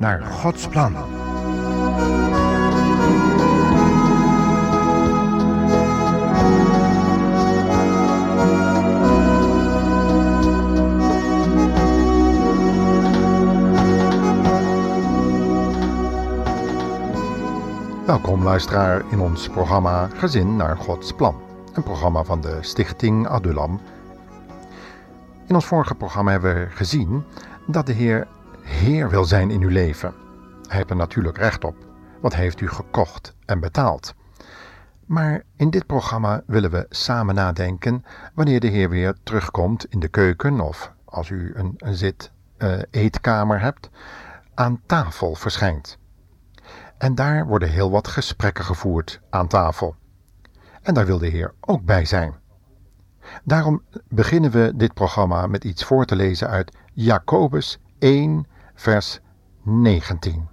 Naar Gods plan. Welkom luisteraar in ons programma Gezin naar Gods plan. Een programma van de Stichting Adulam. In ons vorige programma hebben we gezien dat de Heer Heer wil zijn in uw leven. Hij heeft er natuurlijk recht op, wat heeft u gekocht en betaald. Maar in dit programma willen we samen nadenken wanneer de Heer weer terugkomt in de keuken of als u een, een zit uh, eetkamer hebt, aan tafel verschijnt. En daar worden heel wat gesprekken gevoerd aan tafel. En daar wil de Heer ook bij zijn. Daarom beginnen we dit programma met iets voor te lezen uit Jacobus 1, vers 19.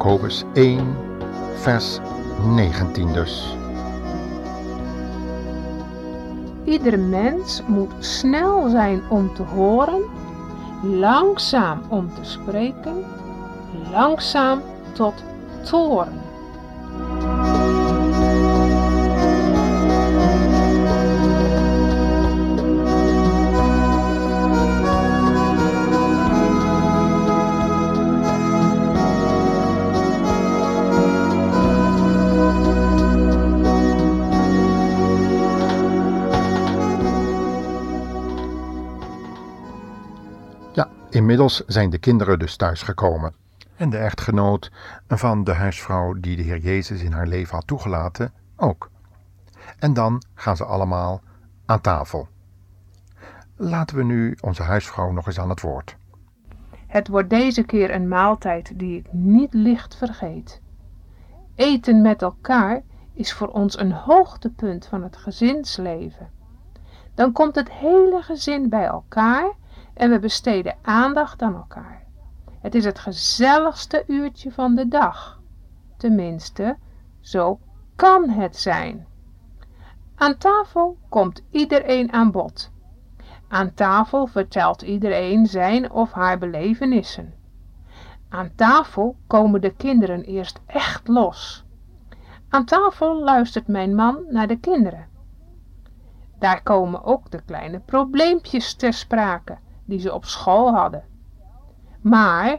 Jacobus 1, vers 19 dus. Ieder mens moet snel zijn om te horen, langzaam om te spreken, langzaam tot toren. Inmiddels zijn de kinderen dus thuisgekomen. En de echtgenoot van de huisvrouw die de Heer Jezus in haar leven had toegelaten ook. En dan gaan ze allemaal aan tafel. Laten we nu onze huisvrouw nog eens aan het woord. Het wordt deze keer een maaltijd die ik niet licht vergeet. Eten met elkaar is voor ons een hoogtepunt van het gezinsleven. Dan komt het hele gezin bij elkaar en we besteden aandacht aan elkaar. Het is het gezelligste uurtje van de dag. Tenminste, zo kan het zijn. Aan tafel komt iedereen aan bod. Aan tafel vertelt iedereen zijn of haar belevenissen. Aan tafel komen de kinderen eerst echt los. Aan tafel luistert mijn man naar de kinderen. Daar komen ook de kleine probleempjes ter sprake die ze op school hadden. Maar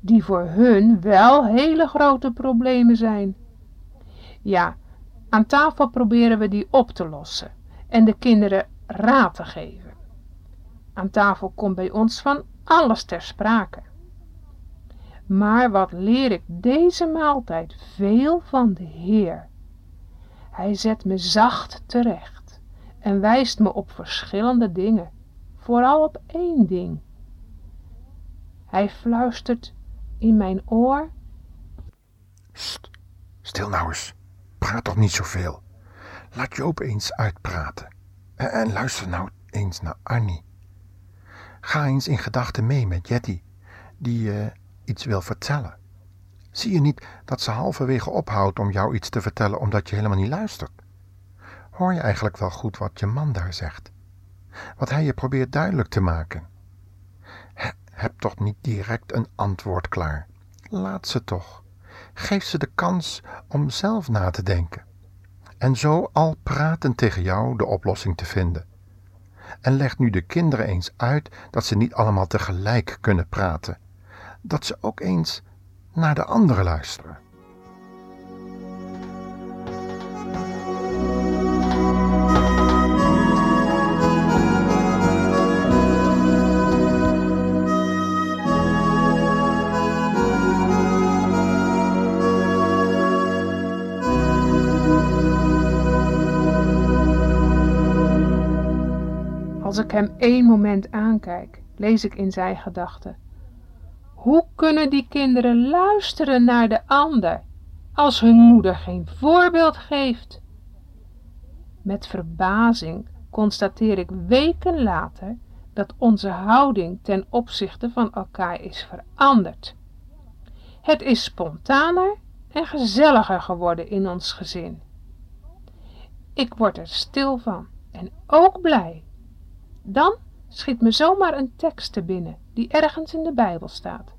die voor hun wel hele grote problemen zijn. Ja, aan tafel proberen we die op te lossen en de kinderen raad te geven. Aan tafel komt bij ons van alles ter sprake. Maar wat leer ik deze maaltijd veel van de Heer. Hij zet me zacht terecht en wijst me op verschillende dingen vooral op één ding. Hij fluistert in mijn oor. St, stil nou eens. Praat toch niet zoveel. Laat Joop eens uitpraten. En, luister nou eens naar Annie. Ga eens in gedachten mee met Jetty, die je uh, iets wil vertellen. Zie je niet dat ze halverwege ophoudt om jou iets te vertellen omdat je helemaal niet luistert? Hoor je eigenlijk wel goed wat je man daar zegt? Wat hij je probeert duidelijk te maken. Heb toch niet direct een antwoord klaar. Laat ze toch. Geef ze de kans om zelf na te denken. En zo al praten tegen jou de oplossing te vinden. En leg nu de kinderen eens uit dat ze niet allemaal tegelijk kunnen praten. Dat ze ook eens naar de anderen luisteren. Hem één moment aankijk, lees ik in zijn gedachten. Hoe kunnen die kinderen luisteren naar de ander als hun moeder geen voorbeeld geeft? Met verbazing constateer ik weken later dat onze houding ten opzichte van elkaar is veranderd. Het is spontaner en gezelliger geworden in ons gezin. Ik word er stil van en ook blij. Dan schiet me zomaar een tekst te binnen die ergens in de Bijbel staat.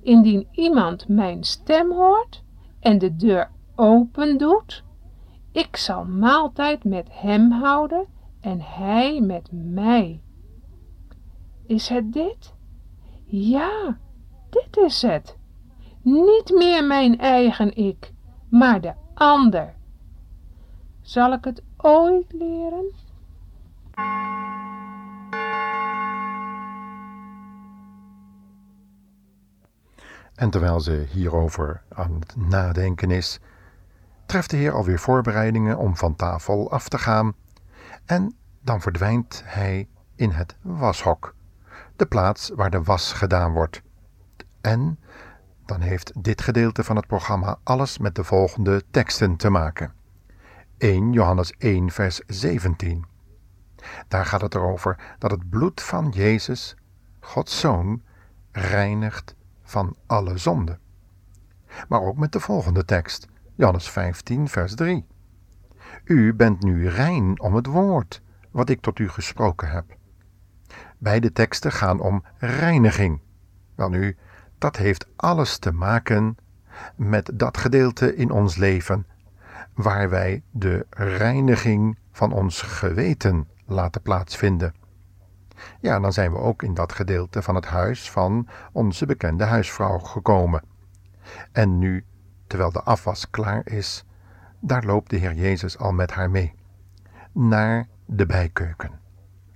Indien iemand mijn stem hoort en de deur open doet, ik zal maaltijd met hem houden en hij met mij. Is het dit? Ja, dit is het. Niet meer mijn eigen ik, maar de ander. Zal ik het ooit leren? En terwijl ze hierover aan het nadenken is, treft de Heer alweer voorbereidingen om van tafel af te gaan, en dan verdwijnt hij in het washok, de plaats waar de was gedaan wordt. En dan heeft dit gedeelte van het programma alles met de volgende teksten te maken. 1 Johannes 1, vers 17. Daar gaat het erover dat het bloed van Jezus, Gods Zoon, reinigt van alle zonde. Maar ook met de volgende tekst, Johannes 15, vers 3. U bent nu rein om het woord wat ik tot u gesproken heb. Beide teksten gaan om reiniging. Welnu, dat heeft alles te maken met dat gedeelte in ons leven waar wij de reiniging van ons geweten laten plaatsvinden. Ja, dan zijn we ook in dat gedeelte van het huis van onze bekende huisvrouw gekomen. En nu, terwijl de afwas klaar is, daar loopt de Heer Jezus al met haar mee. Naar de bijkeuken.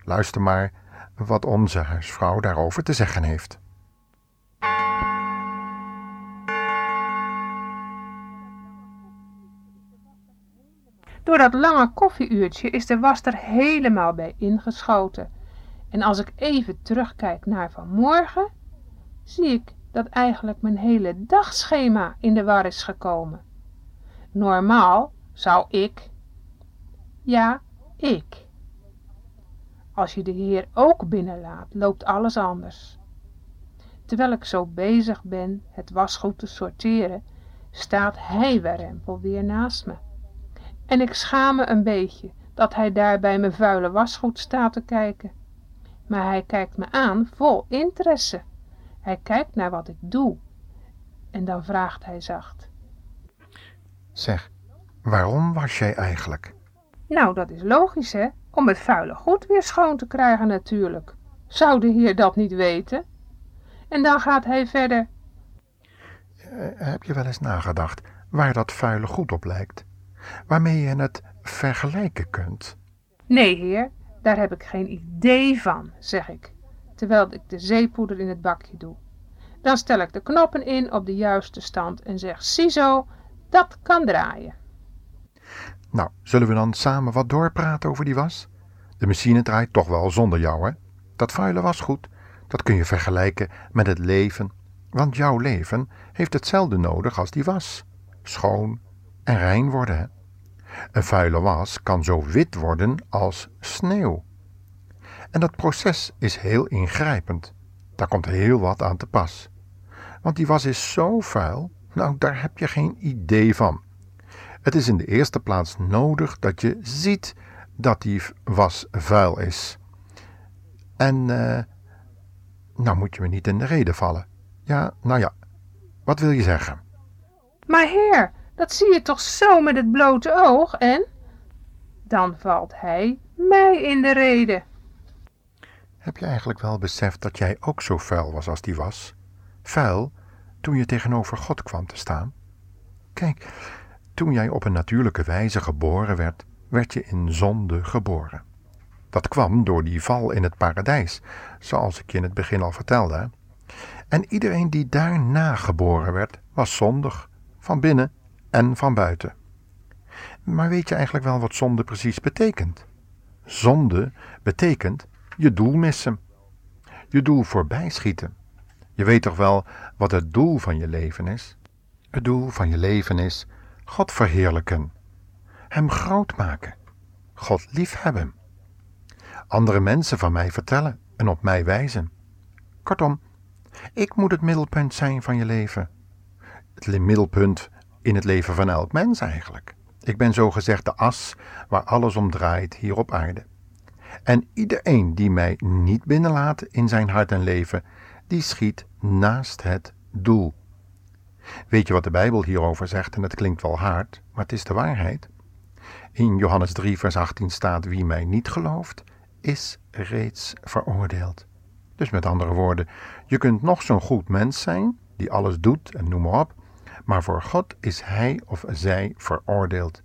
Luister maar wat onze huisvrouw daarover te zeggen heeft. Door dat lange koffieuurtje is de was er helemaal bij ingeschoten. En als ik even terugkijk naar vanmorgen, zie ik dat eigenlijk mijn hele dagschema in de war is gekomen. Normaal zou ik, ja, ik. Als je de Heer ook binnenlaat, loopt alles anders. Terwijl ik zo bezig ben het wasgoed te sorteren, staat hij werempel weer naast me. En ik schaam me een beetje dat hij daar bij mijn vuile wasgoed staat te kijken. Maar hij kijkt me aan vol interesse. Hij kijkt naar wat ik doe. En dan vraagt hij zacht. Zeg, waarom was jij eigenlijk? Nou, dat is logisch, hè? Om het vuile goed weer schoon te krijgen natuurlijk. Zou de heer dat niet weten? En dan gaat hij verder. Uh, heb je wel eens nagedacht waar dat vuile goed op lijkt? Waarmee je het vergelijken kunt? Nee, heer, daar heb ik geen idee van, zeg ik, terwijl ik de zeepoeder in het bakje doe. Dan stel ik de knoppen in op de juiste stand en zeg, ziezo, dat kan draaien. Nou, zullen we dan samen wat doorpraten over die was? De machine draait toch wel zonder jou, hè? Dat vuile wasgoed, dat kun je vergelijken met het leven, want jouw leven heeft hetzelfde nodig als die was. Schoon en rein worden, hè? Een vuile was kan zo wit worden als sneeuw. En dat proces is heel ingrijpend. Daar komt heel wat aan te pas. Want die was is zo vuil, nou daar heb je geen idee van. Het is in de eerste plaats nodig dat je ziet dat die was vuil is. En uh, nou moet je me niet in de reden vallen. Ja, nou ja, wat wil je zeggen? Maar heer, dat zie je toch zo met het blote oog en... Dan valt hij mij in de reden. Heb je eigenlijk wel beseft dat jij ook zo vuil was als die was? Vuil toen je tegenover God kwam te staan? Kijk, toen jij op een natuurlijke wijze geboren werd, werd je in zonde geboren. Dat kwam door die val in het paradijs, zoals ik je in het begin al vertelde. En iedereen die daarna geboren werd, was zondig, van binnen en van buiten. Maar weet je eigenlijk wel wat zonde precies betekent? Zonde betekent je doel missen, je doel voorbij schieten. Je weet toch wel wat het doel van je leven is? Het doel van je leven is God verheerlijken, Hem groot maken, God liefhebben, andere mensen van mij vertellen en op mij wijzen. Kortom, ik moet het middelpunt zijn van je leven. Het middelpunt in het leven van elk mens eigenlijk. Ik ben zogezegd de as waar alles om draait hier op aarde. En iedereen die mij niet binnenlaat in zijn hart en leven, die schiet naast het doel. Weet je wat de Bijbel hierover zegt? En het klinkt wel hard, maar het is de waarheid. In Johannes 3, vers 18 staat: Wie mij niet gelooft, is reeds veroordeeld. Dus met andere woorden, je kunt nog zo'n goed mens zijn, die alles doet en noem maar op, maar voor God is hij of zij veroordeeld.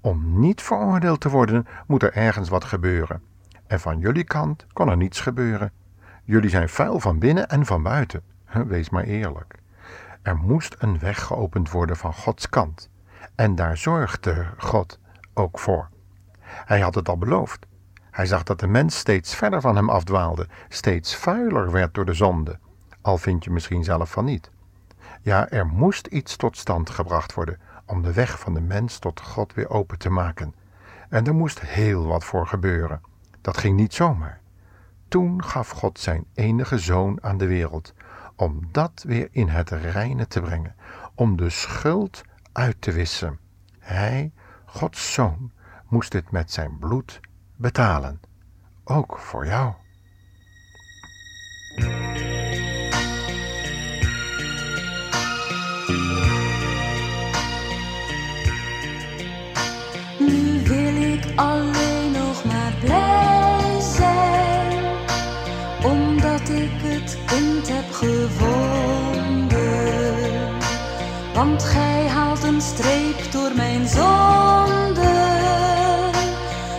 Om niet veroordeeld te worden, moet er ergens wat gebeuren. En van jullie kant kon er niets gebeuren. Jullie zijn vuil van binnen en van buiten. Wees maar eerlijk. Er moest een weg geopend worden van Gods kant. En daar zorgde God ook voor. Hij had het al beloofd. Hij zag dat de mens steeds verder van hem afdwaalde, steeds vuiler werd door de zonde. Al vind je misschien zelf van niet. Ja, er moest iets tot stand gebracht worden om de weg van de mens tot God weer open te maken. En er moest heel wat voor gebeuren. Dat ging niet zomaar. Toen gaf God zijn enige zoon aan de wereld, om dat weer in het reine te brengen, om de schuld uit te wissen. Hij, Gods zoon, moest dit met zijn bloed betalen, ook voor jou. Want gij haalt een streep door mijn zonde.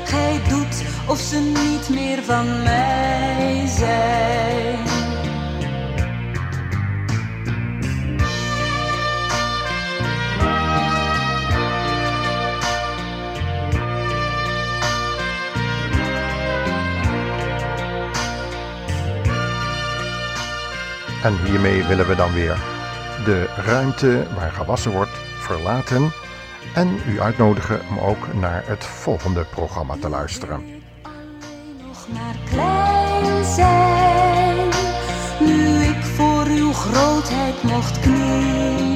Gij doet of ze niet meer van mij zijn. En hiermee willen we dan weer de ruimte waar gewassen wordt verlaten en u uitnodigen om ook naar het volgende programma te luisteren. Zijn, nu ik voor uw grootheid mocht. Bestraald